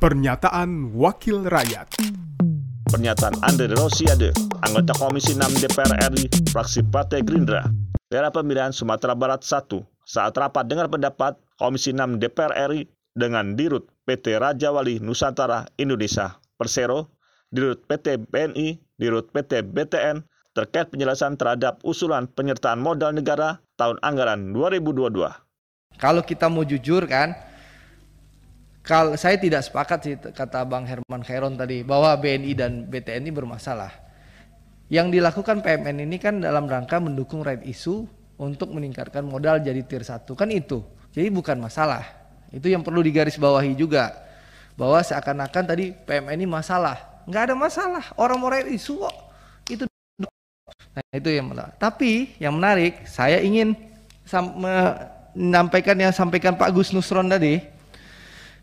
Pernyataan Wakil Rakyat Pernyataan Andre Rosiade, anggota Komisi 6 DPR RI, fraksi Partai Gerindra, daerah pemilihan Sumatera Barat 1, saat rapat dengar pendapat Komisi 6 DPR RI dengan Dirut PT Raja Wali Nusantara Indonesia Persero, Dirut PT BNI, Dirut PT BTN, terkait penjelasan terhadap usulan penyertaan modal negara tahun anggaran 2022. Kalau kita mau jujur kan, kalau saya tidak sepakat sih kata Bang Herman Khairon tadi bahwa BNI dan BTN ini bermasalah. Yang dilakukan PMN ini kan dalam rangka mendukung right issue untuk meningkatkan modal jadi tier 1 kan itu. Jadi bukan masalah. Itu yang perlu digarisbawahi juga bahwa seakan-akan tadi PMN ini masalah. Nggak ada masalah. Orang mau right issue kok. Itu Nah, itu yang menarik. Tapi yang menarik, saya ingin menyampaikan yang sampaikan Pak Gus Nusron tadi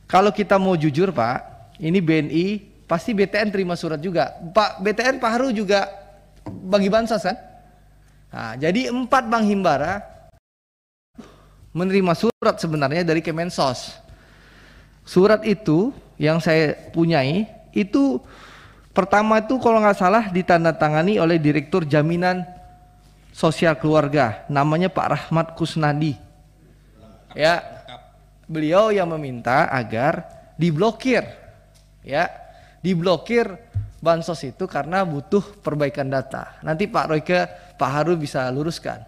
kalau kita mau jujur Pak, ini BNI pasti BTN terima surat juga. Pak BTN Pak Haru juga bagi bansos kan? Nah, jadi empat bank himbara menerima surat sebenarnya dari Kemensos. Surat itu yang saya punyai itu pertama itu kalau nggak salah ditandatangani oleh Direktur Jaminan Sosial Keluarga, namanya Pak Rahmat Kusnadi. Ya, beliau yang meminta agar diblokir ya. Diblokir bansos itu karena butuh perbaikan data. Nanti Pak Royke Pak Haru bisa luruskan.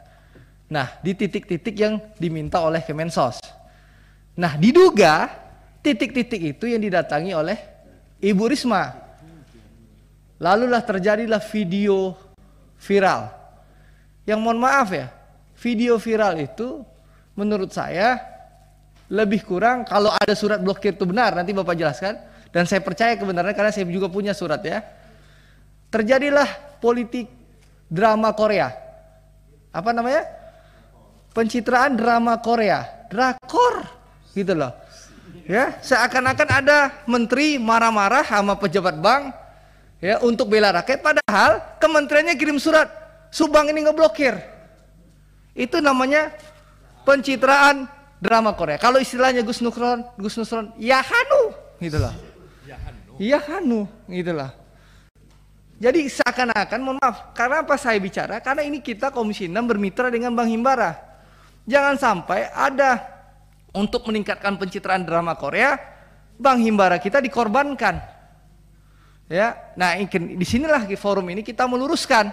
Nah di titik-titik yang diminta oleh Kemensos. Nah diduga titik-titik itu yang didatangi oleh Ibu Risma. Lalulah terjadilah video viral. Yang mohon maaf ya video viral itu menurut saya lebih kurang kalau ada surat blokir itu benar nanti Bapak jelaskan dan saya percaya kebenarannya karena saya juga punya surat ya. Terjadilah politik drama Korea. Apa namanya? Pencitraan drama Korea, drakor gitu loh. Ya, seakan-akan ada menteri marah-marah sama pejabat bank ya untuk bela rakyat padahal kementeriannya kirim surat Subang ini ngeblokir. Itu namanya pencitraan drama Korea. Kalau istilahnya Gus Nukron, Gus Nusron, ya hanu, gitulah. Ya hanu, gitulah. Jadi seakan-akan, mohon maaf, karena apa saya bicara? Karena ini kita Komisi 6 bermitra dengan Bang Himbara. Jangan sampai ada untuk meningkatkan pencitraan drama Korea, Bang Himbara kita dikorbankan. Ya, nah di sinilah di forum ini kita meluruskan.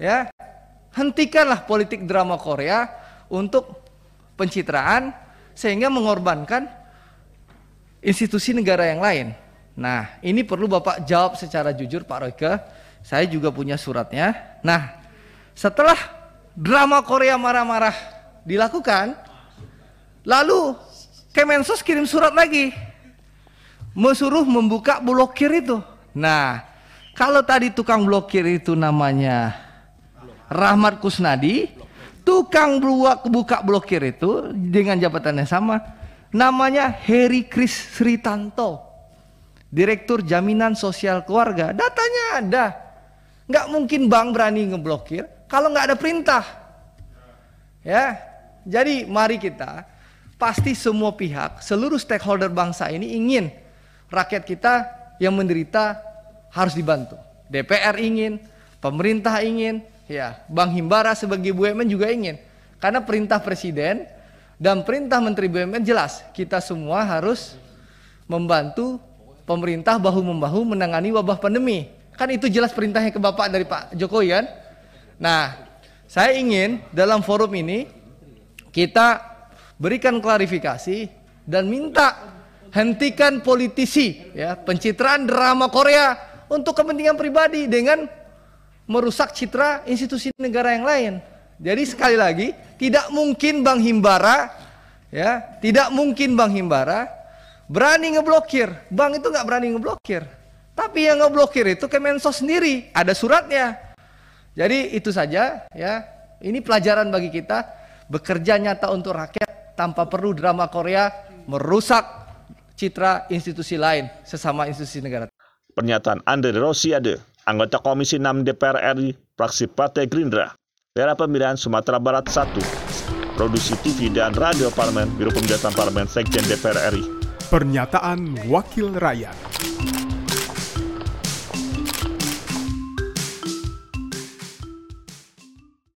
Ya, hentikanlah politik drama Korea untuk pencitraan sehingga mengorbankan institusi negara yang lain. Nah, ini perlu Bapak jawab secara jujur Pak Royke. Saya juga punya suratnya. Nah, setelah drama Korea marah-marah dilakukan, lalu Kemensos kirim surat lagi. Mesuruh membuka blokir itu. Nah, kalau tadi tukang blokir itu namanya Rahmat Kusnadi, tukang buka, buka blokir itu dengan jabatan yang sama namanya Heri Kris Sritanto Direktur Jaminan Sosial Keluarga. Datanya ada. Nggak mungkin bank berani ngeblokir kalau nggak ada perintah. Ya jadi mari kita pasti semua pihak seluruh stakeholder bangsa ini ingin rakyat kita yang menderita harus dibantu. DPR ingin pemerintah ingin Ya, Bang Himbara sebagai BUMN juga ingin. Karena perintah presiden dan perintah menteri BUMN jelas, kita semua harus membantu pemerintah bahu membahu menangani wabah pandemi. Kan itu jelas perintahnya ke Bapak dari Pak Jokowi kan? Nah, saya ingin dalam forum ini kita berikan klarifikasi dan minta hentikan politisi ya pencitraan drama Korea untuk kepentingan pribadi dengan merusak citra institusi negara yang lain. Jadi sekali lagi, tidak mungkin Bang Himbara ya, tidak mungkin Bang Himbara berani ngeblokir. Bang itu nggak berani ngeblokir. Tapi yang ngeblokir itu Kemensos sendiri, ada suratnya. Jadi itu saja ya. Ini pelajaran bagi kita bekerja nyata untuk rakyat tanpa perlu drama Korea merusak citra institusi lain sesama institusi negara. Pernyataan Andre Rosiade anggota Komisi 6 DPR RI, fraksi Partai Gerindra, daerah pemilihan Sumatera Barat 1, produksi TV dan radio parlemen, Biro Pemilihan Parlemen Sekjen DPR RI. Pernyataan Wakil Rakyat